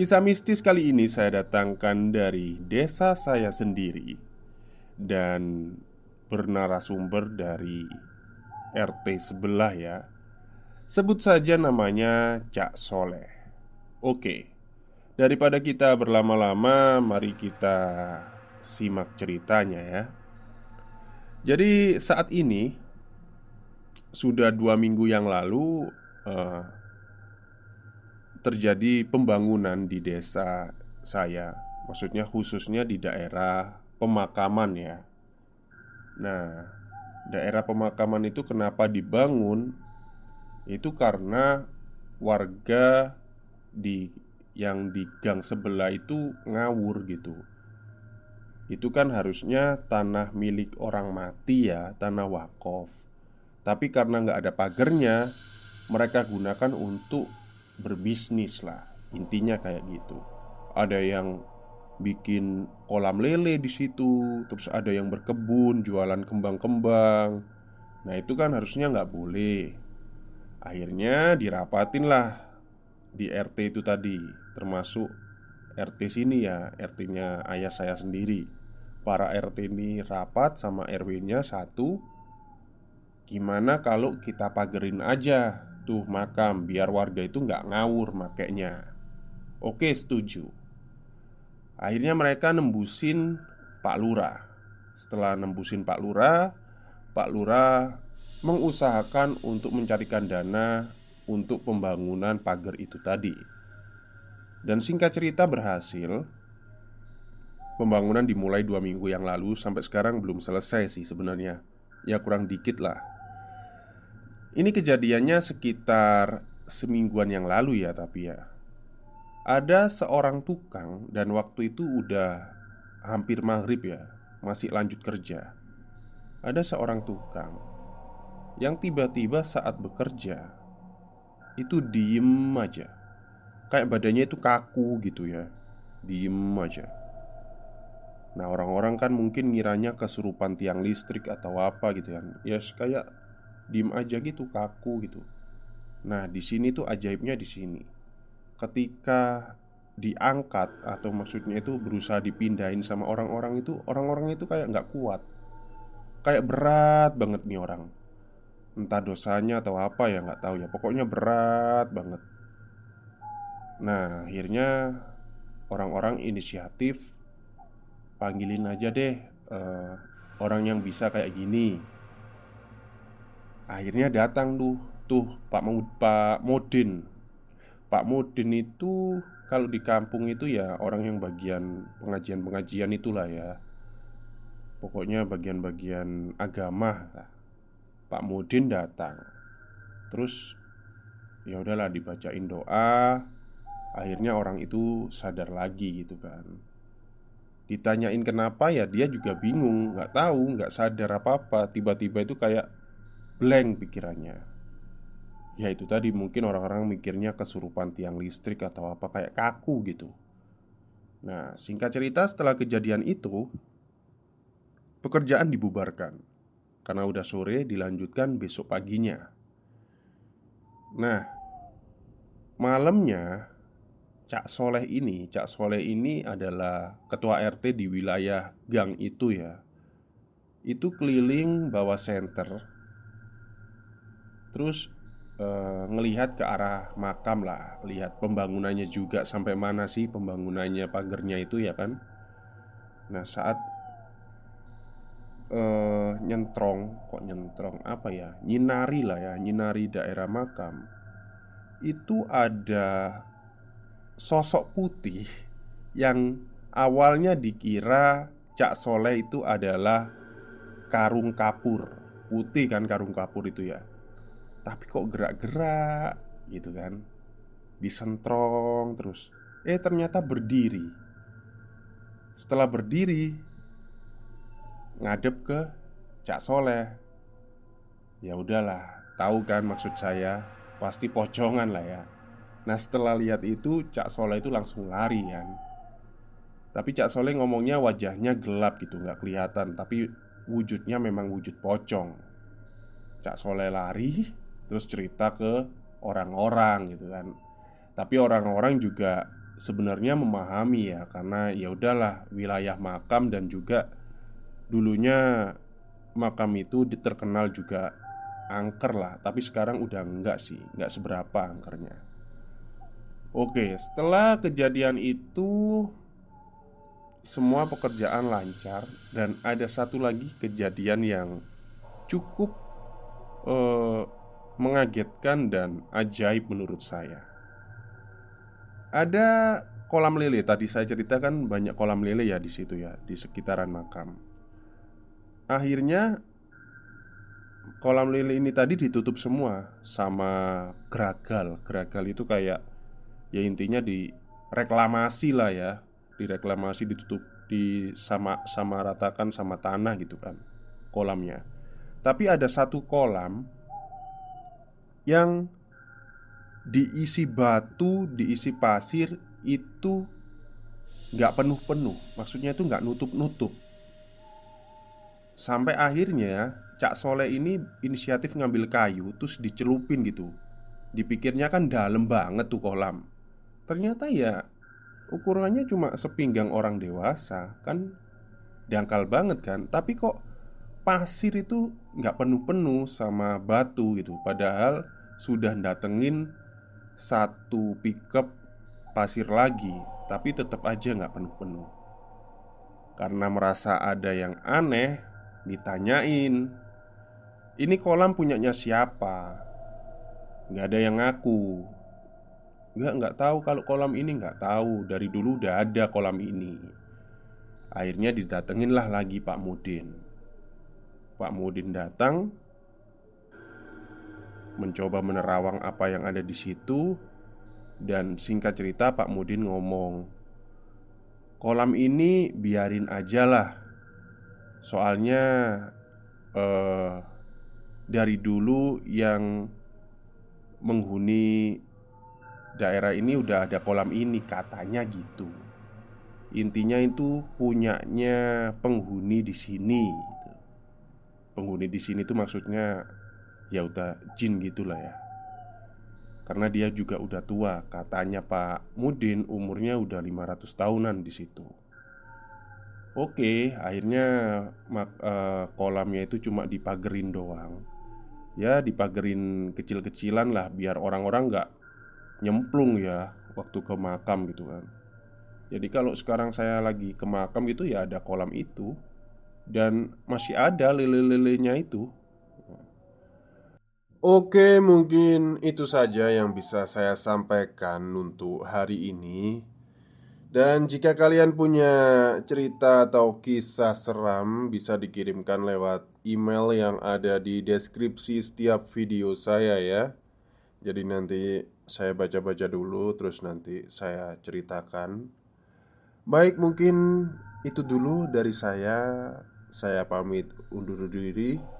Kisah mistis kali ini saya datangkan dari desa saya sendiri Dan bernarasumber dari RT sebelah ya. Sebut saja namanya Cak Soleh. Oke Daripada kita berlama-lama Mari kita simak ceritanya ya. Jadi saat ini Sudah dua minggu yang lalu uh, terjadi pembangunan di desa saya, maksudnya khususnya di daerah pemakaman ya. Nah, daerah pemakaman itu kenapa dibangun? Itu karena warga di yang di gang sebelah itu ngawur gitu. Itu kan harusnya tanah milik orang mati ya, tanah wakaf. Tapi karena nggak ada pagernya, mereka gunakan untuk berbisnis lah. Intinya kayak gitu. Ada yang bikin kolam lele di situ Terus ada yang berkebun, jualan kembang-kembang. Nah itu kan harusnya nggak boleh. Akhirnya dirapatin lah Di RT itu tadi Termasuk RT sini ya RT-nya ayah saya sendiri. Para RT ini rapat sama RW-nya satu Gimana kalau kita pagerin aja tuh makam biar warga itu nggak ngawur makainya. Oke setuju. Akhirnya mereka nembusin Pak Lurah. Setelah nembusin Pak Lurah Pak Lurah mengusahakan untuk mencarikan dana Untuk pembangunan pagar itu tadi. Dan singkat cerita berhasil Pembangunan dimulai dua minggu yang lalu Sampai sekarang belum selesai sih sebenarnya. Ya kurang dikit lah ini kejadiannya sekitar semingguan yang lalu ya tapi ya. Ada seorang tukang dan waktu itu udah hampir maghrib ya Masih lanjut kerja. Ada seorang tukang Yang tiba-tiba saat bekerja Itu diem aja. Kayak badannya itu kaku gitu ya Diem aja. Nah orang-orang kan mungkin ngiranya kesurupan tiang listrik atau apa gitu kan. Ya kayak diem aja gitu kaku gitu. Nah di sini tuh ajaibnya di sini. Ketika diangkat atau maksudnya itu berusaha dipindahin sama orang-orang itu orang-orang itu kayak nggak kuat, kayak berat banget nih orang. Entah dosanya atau apa ya nggak tahu ya. Pokoknya berat banget. Nah akhirnya orang-orang inisiatif panggilin aja deh uh, orang yang bisa kayak gini. Akhirnya datang tuh, tuh Pak Pak Modin. Pak Modin itu kalau di kampung itu ya orang yang bagian pengajian-pengajian itulah ya. Pokoknya bagian-bagian agama. Pak Modin datang. Terus ya udahlah dibacain doa. Akhirnya orang itu sadar lagi gitu kan. Ditanyain kenapa ya dia juga bingung, nggak tahu, nggak sadar apa-apa. Tiba-tiba itu kayak blank pikirannya. Ya itu tadi mungkin orang-orang mikirnya kesurupan tiang listrik atau apa kayak kaku gitu. Nah singkat cerita setelah kejadian itu Pekerjaan dibubarkan. Karena udah sore dilanjutkan besok paginya. Nah Malamnya Cak Soleh ini Cak Soleh ini adalah ketua RT di wilayah gang itu ya. Itu keliling bawa senter Terus uh, ngelihat ke arah makam lah Lihat pembangunannya juga Sampai mana sih pembangunannya pagernya itu ya kan? Nah saat uh, Nyentrong Kok nyentrong? Apa ya? Nyinari lah ya Nyinari daerah makam. Itu ada Sosok putih Yang awalnya dikira Cak Soleh itu adalah Karung kapur. Putih kan karung kapur itu ya tapi kok gerak-gerak gitu kan. Disentrong terus. Eh ternyata berdiri. Setelah berdiri Ngadep ke Cak Soleh. Ya udahlah Tahu kan maksud saya Pasti pocongan lah ya. Nah setelah lihat itu Cak Soleh itu langsung lari kan. Tapi Cak Soleh ngomongnya wajahnya gelap gitu nggak kelihatan. Tapi wujudnya memang wujud pocong. Cak Soleh lari terus cerita ke orang-orang gitu kan. Tapi orang-orang juga sebenarnya memahami ya karena ya udahlah wilayah makam dan juga dulunya makam itu terkenal juga angker lah tapi sekarang udah enggak sih enggak seberapa angkernya oke setelah kejadian itu semua pekerjaan lancar dan ada satu lagi kejadian yang cukup uh, mengagetkan dan ajaib menurut saya. Ada kolam lele tadi saya ceritakan banyak kolam lele ya di situ ya di sekitaran makam. Akhirnya kolam lele ini tadi ditutup semua sama geragal. Geragal itu kayak ya intinya di reklamasi lah ya, direklamasi ditutup di sama sama ratakan sama tanah gitu kan kolamnya. Tapi ada satu kolam yang diisi batu, diisi pasir itu nggak penuh-penuh. Maksudnya itu nggak nutup-nutup. Sampai akhirnya Cak Soleh ini inisiatif ngambil kayu terus dicelupin gitu. Dipikirnya kan dalam banget tuh kolam. Ternyata ya ukurannya cuma sepinggang orang dewasa kan dangkal banget kan. Tapi kok pasir itu nggak penuh-penuh sama batu gitu Padahal sudah datengin satu pickup pasir lagi Tapi tetap aja nggak penuh-penuh. Karena merasa ada yang aneh Ditanyain Ini kolam punyanya siapa? Nggak ada yang ngaku. Nggak, nggak tahu kalau kolam ini nggak tahu. Dari dulu udah ada kolam ini. Akhirnya didatengin lah lagi Pak Mudin. Pak Mudin datang Mencoba menerawang apa yang ada di situ. Dan singkat cerita Pak Mudin ngomong Kolam ini biarin aja lah. Soalnya eh, Dari dulu yang Menghuni Daerah ini udah ada kolam ini Katanya gitu. Intinya itu punyanya penghuni di sini penghuni di sini tuh maksudnya ya udah jin gitulah ya. Karena dia juga udah tua, katanya Pak Mudin umurnya udah 500 tahunan di situ. Oke, akhirnya mak, uh, kolamnya itu cuma dipagerin doang. Ya, dipagerin kecil-kecilan lah biar orang-orang nggak nyemplung ya waktu ke makam gitu kan. Jadi kalau sekarang saya lagi ke makam itu ya ada kolam itu Dan masih ada lele-lelenya itu Oke, mungkin itu saja yang bisa saya sampaikan untuk hari ini. Dan jika kalian punya cerita atau kisah seram, bisa dikirimkan lewat email yang ada di deskripsi setiap video saya, ya. Jadi, nanti saya baca-baca dulu, terus nanti saya ceritakan. Baik, mungkin itu dulu dari saya. Saya pamit undur diri.